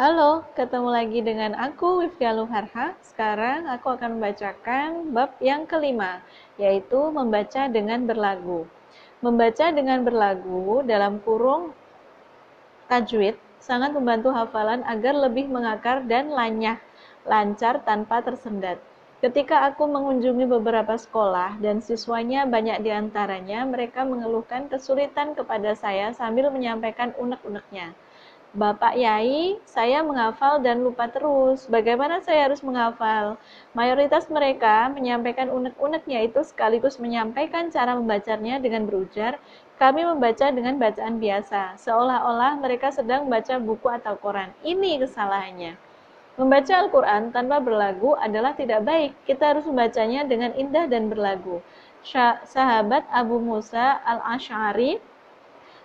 Halo, ketemu lagi dengan aku Wifya Luharha. Sekarang aku akan membacakan bab yang kelima, yaitu membaca dengan berlagu. Membaca dengan berlagu dalam kurung tajwid sangat membantu hafalan agar lebih mengakar dan lanyah, lancar tanpa tersendat. Ketika aku mengunjungi beberapa sekolah dan siswanya banyak di antaranya, mereka mengeluhkan kesulitan kepada saya sambil menyampaikan unek-uneknya. Bapak Yai, saya menghafal dan lupa terus. Bagaimana saya harus menghafal? Mayoritas mereka menyampaikan unek-uneknya itu sekaligus menyampaikan cara membacanya dengan berujar, kami membaca dengan bacaan biasa, seolah-olah mereka sedang membaca buku atau koran. Ini kesalahannya. Membaca Al-Quran tanpa berlagu adalah tidak baik. Kita harus membacanya dengan indah dan berlagu. Sahabat Abu Musa Al-Ash'ari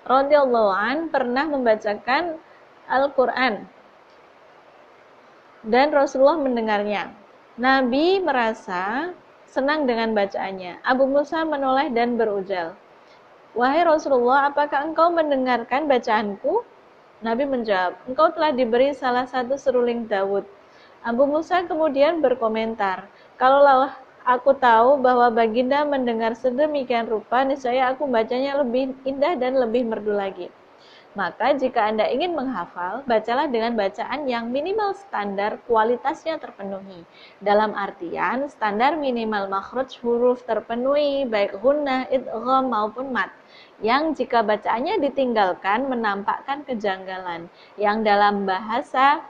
radhiyallahu an pernah membacakan Al-Quran. Dan Rasulullah mendengarnya. Nabi merasa senang dengan bacaannya. Abu Musa menoleh dan berujar, Wahai Rasulullah, apakah engkau mendengarkan bacaanku? Nabi menjawab, engkau telah diberi salah satu seruling Dawud. Abu Musa kemudian berkomentar, kalaulah aku tahu bahwa baginda mendengar sedemikian rupa, niscaya aku bacanya lebih indah dan lebih merdu lagi. Maka jika Anda ingin menghafal, bacalah dengan bacaan yang minimal standar kualitasnya terpenuhi. Dalam artian, standar minimal makhraj huruf terpenuhi, baik hunnah, idgham maupun mat. Yang jika bacaannya ditinggalkan menampakkan kejanggalan. Yang dalam bahasa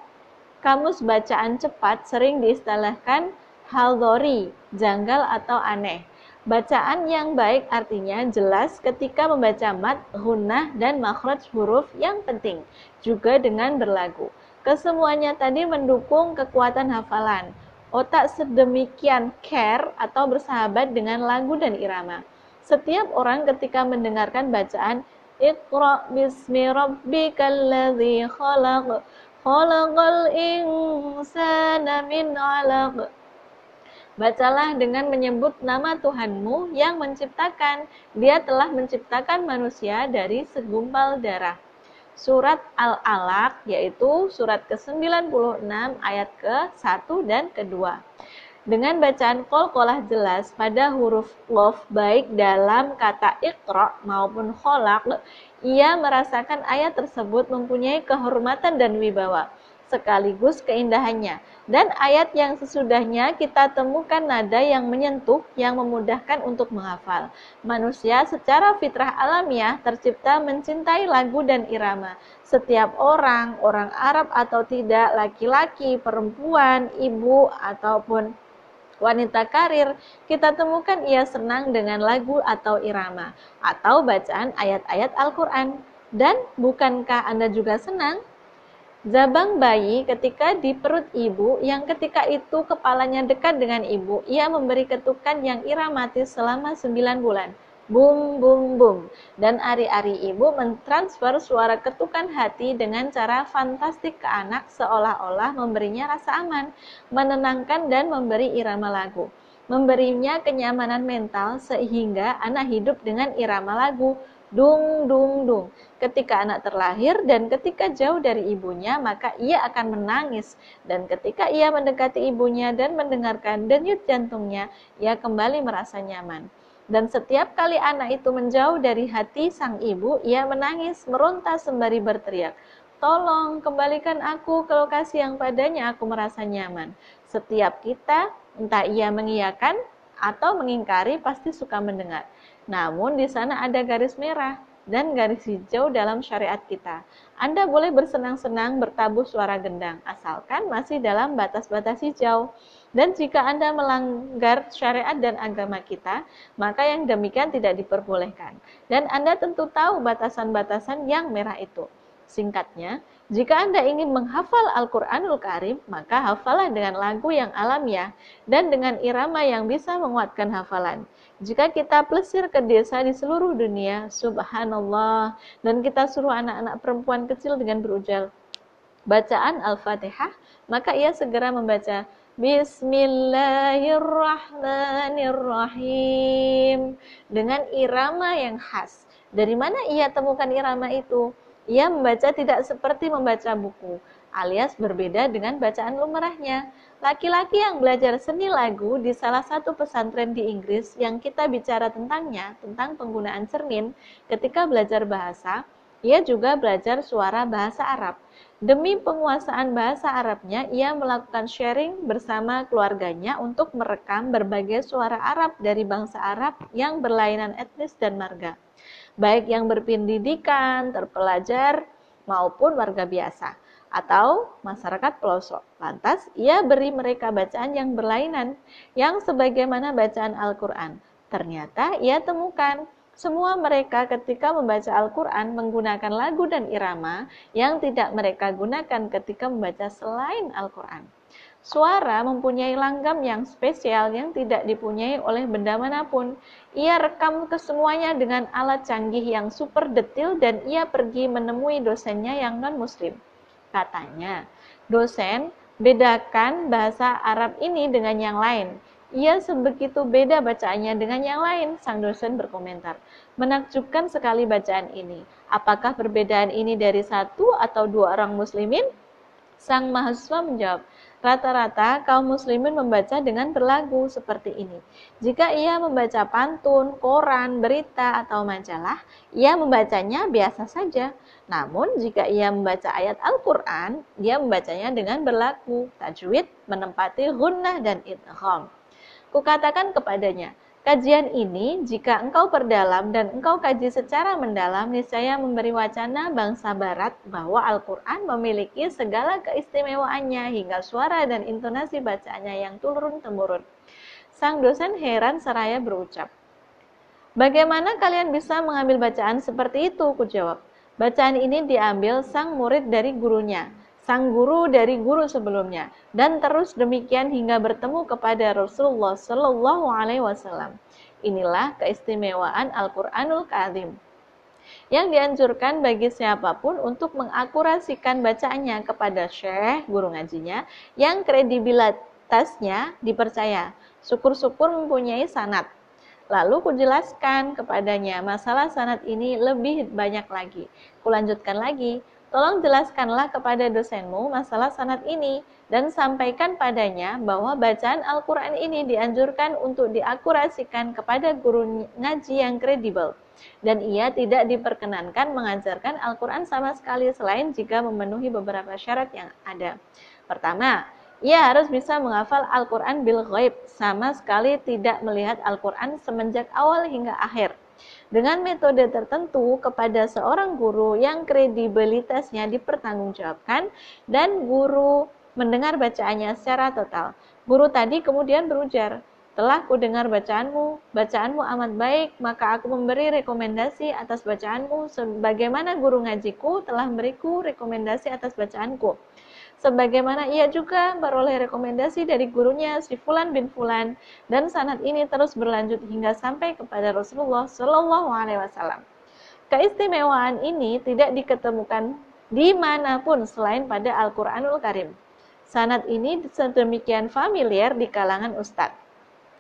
kamus bacaan cepat sering diistilahkan haldori, janggal atau aneh. Bacaan yang baik artinya jelas ketika membaca mat, hunnah, dan makhraj huruf yang penting, juga dengan berlagu. Kesemuanya tadi mendukung kekuatan hafalan. Otak sedemikian care atau bersahabat dengan lagu dan irama. Setiap orang ketika mendengarkan bacaan Iqra bismi rabbikal ladzi khalaq khalaqal insana min 'alaq Bacalah dengan menyebut nama Tuhanmu yang menciptakan. Dia telah menciptakan manusia dari segumpal darah. Surat Al-Alaq yaitu surat ke-96 ayat ke-1 dan ke-2. Dengan bacaan kolkolah jelas pada huruf qaf baik dalam kata iqra maupun kholak, ia merasakan ayat tersebut mempunyai kehormatan dan wibawa sekaligus keindahannya. Dan ayat yang sesudahnya kita temukan nada yang menyentuh yang memudahkan untuk menghafal. Manusia secara fitrah alamiah tercipta mencintai lagu dan irama. Setiap orang, orang Arab atau tidak, laki-laki, perempuan, ibu ataupun wanita karir, kita temukan ia senang dengan lagu atau irama atau bacaan ayat-ayat Al-Qur'an. Dan bukankah Anda juga senang Zabang bayi ketika di perut ibu yang ketika itu kepalanya dekat dengan ibu, ia memberi ketukan yang iramatis selama 9 bulan. Bum bum bum. Dan ari-ari ibu mentransfer suara ketukan hati dengan cara fantastik ke anak seolah-olah memberinya rasa aman, menenangkan dan memberi irama lagu. Memberinya kenyamanan mental sehingga anak hidup dengan irama lagu dung dung dung. Ketika anak terlahir dan ketika jauh dari ibunya, maka ia akan menangis. Dan ketika ia mendekati ibunya dan mendengarkan denyut jantungnya, ia kembali merasa nyaman. Dan setiap kali anak itu menjauh dari hati sang ibu, ia menangis, meronta sembari berteriak, Tolong kembalikan aku ke lokasi yang padanya aku merasa nyaman. Setiap kita, entah ia mengiyakan atau mengingkari, pasti suka mendengar. Namun di sana ada garis merah dan garis hijau dalam syariat kita. Anda boleh bersenang-senang bertabuh suara gendang, asalkan masih dalam batas-batas hijau. Dan jika Anda melanggar syariat dan agama kita, maka yang demikian tidak diperbolehkan. Dan Anda tentu tahu batasan-batasan yang merah itu. Singkatnya, jika Anda ingin menghafal Al-Quranul Karim, maka hafalah dengan lagu yang alamiah dan dengan irama yang bisa menguatkan hafalan. Jika kita plesir ke desa di seluruh dunia, subhanallah, dan kita suruh anak-anak perempuan kecil dengan berujar bacaan Al-Fatihah, maka ia segera membaca Bismillahirrahmanirrahim dengan irama yang khas. Dari mana ia temukan irama itu? Ia membaca tidak seperti membaca buku. alias berbeda dengan bacaan lumrahnya. Laki-laki yang belajar seni lagu di salah satu pesantren di Inggris yang kita bicara tentangnya, tentang penggunaan cermin ketika belajar bahasa, ia juga belajar suara bahasa Arab. Demi penguasaan bahasa Arabnya, ia melakukan sharing bersama keluarganya untuk merekam berbagai suara Arab dari bangsa Arab yang berlainan etnis dan marga, baik yang berpendidikan, terpelajar, maupun warga biasa atau masyarakat pelosok. Lantas, ia beri mereka bacaan yang berlainan, yang sebagaimana bacaan Al-Quran. Ternyata ia temukan semua mereka ketika membaca Al-Quran menggunakan lagu dan irama yang tidak mereka gunakan ketika membaca selain Al-Quran. Suara mempunyai langgam yang spesial yang tidak dipunyai oleh benda mana pun. Ia rekam kesemuanya dengan alat canggih yang super detil dan ia pergi menemui dosennya yang non-muslim. Katanya, dosen, bedakan bahasa Arab ini dengan yang lain. Ia sebegitu beda bacaannya dengan yang lain, sang dosen berkomentar. Menakjubkan sekali bacaan ini. Apakah perbedaan ini dari satu atau dua orang muslimin? Sang mahasiswa menjawab, rata-rata kaum muslimin membaca dengan berlagu seperti ini. Jika ia membaca pantun, koran, berita, atau majalah, ia membacanya biasa saja. Namun, jika ia membaca ayat Al-Quran, dia membacanya dengan berlaku, tajwid, menempati gunnah dan idgham. Kukatakan kepadanya, kajian ini jika engkau perdalam dan engkau kaji secara mendalam, niscaya memberi wacana bangsa barat bahwa Al-Quran memiliki segala keistimewaannya hingga suara dan intonasi bacaannya yang turun-temurun. Sang dosen heran seraya berucap, Bagaimana kalian bisa mengambil bacaan seperti itu? Kujawab, bacaan ini diambil sang murid dari gurunya sang guru dari guru sebelumnya dan terus demikian hingga bertemu kepada Rasulullah Shallallahu Alaihi Wasallam. Inilah keistimewaan Al-Quranul Karim yang dianjurkan bagi siapa pun untuk mengakurasikan bacaannya kepada syekh guru ngajinya yang kredibilitasnya dipercaya. Syukur-syukur mempunyai sanat. Lalu kujelaskan kepadanya masalah sanat ini lebih banyak lagi. Kulanjutkan lagi, Tolong jelaskanlah kepada dosenmu masalah sanat ini dan sampaikan padanya bahwa bacaan Al-Quran ini dianjurkan untuk diakurasikan kepada guru ngaji yang kredibel dan ia tidak diperkenankan mengajarkan Al-Quran sama sekali selain jika memenuhi beberapa syarat yang ada. Pertama, ia harus bisa menghafal Al-Quran bil ghaib, sama sekali tidak melihat Al-Quran semenjak awal hingga akhir dengan metode tertentu kepada seorang guru yang kredibilitasnya dipertanggungjawabkan dan guru mendengar bacaannya secara total. Guru tadi kemudian berujar, telah ku dengar bacaanmu, bacaanmu amat baik, maka aku memberi rekomendasi atas bacaanmu sebagaimana guru ngajiku telah memberiku rekomendasi atas bacaanku sebagaimana ia juga beroleh rekomendasi dari gurunya si Fulan bin Fulan dan sanad ini terus berlanjut hingga sampai kepada Rasulullah Shallallahu Alaihi Wasallam. Keistimewaan ini tidak diketemukan di mana pun selain pada Al-Quranul Karim. Sanad ini sedemikian familiar di kalangan ustadz.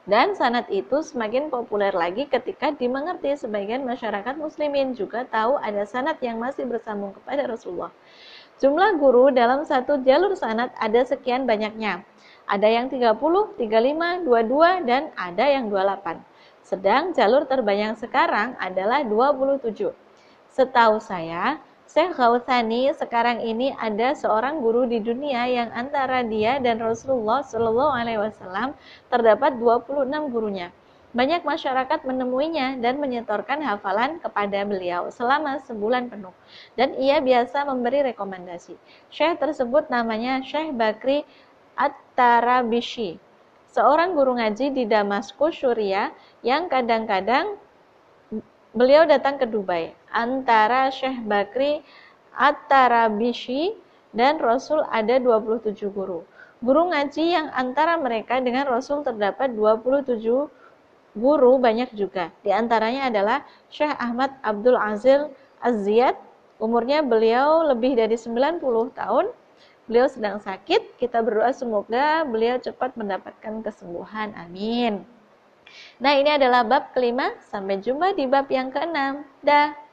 Dan sanat itu semakin populer lagi ketika dimengerti sebagian masyarakat muslimin juga tahu ada sanat yang masih bersambung kepada Rasulullah. Jumlah guru dalam satu jalur sanat ada sekian banyaknya. Ada yang 30, 35, 22, dan ada yang 28. Sedang jalur terbanyak sekarang adalah 27. Setahu saya, Syekh Ghausani sekarang ini ada seorang guru di dunia yang antara dia dan Rasulullah Shallallahu Alaihi Wasallam terdapat 26 gurunya. Banyak masyarakat menemuinya dan menyetorkan hafalan kepada beliau selama sebulan penuh. Dan ia biasa memberi rekomendasi. Syekh tersebut namanya Syekh Bakri At-Tarabishi, seorang guru ngaji di Damaskus, Suriah, yang kadang-kadang beliau datang ke Dubai. Antara Syekh Bakri At-Tarabishi dan Rasul ada 27 guru. Guru ngaji yang antara mereka dengan Rasul terdapat 27 guru banyak juga. Di antaranya adalah Syekh Ahmad Abdul Azil Aziyad. Umurnya beliau lebih dari 90 tahun. Beliau sedang sakit. Kita berdoa semoga beliau cepat mendapatkan kesembuhan. Amin. Nah, ini adalah bab kelima. Sampai jumpa di bab yang keenam. Dah.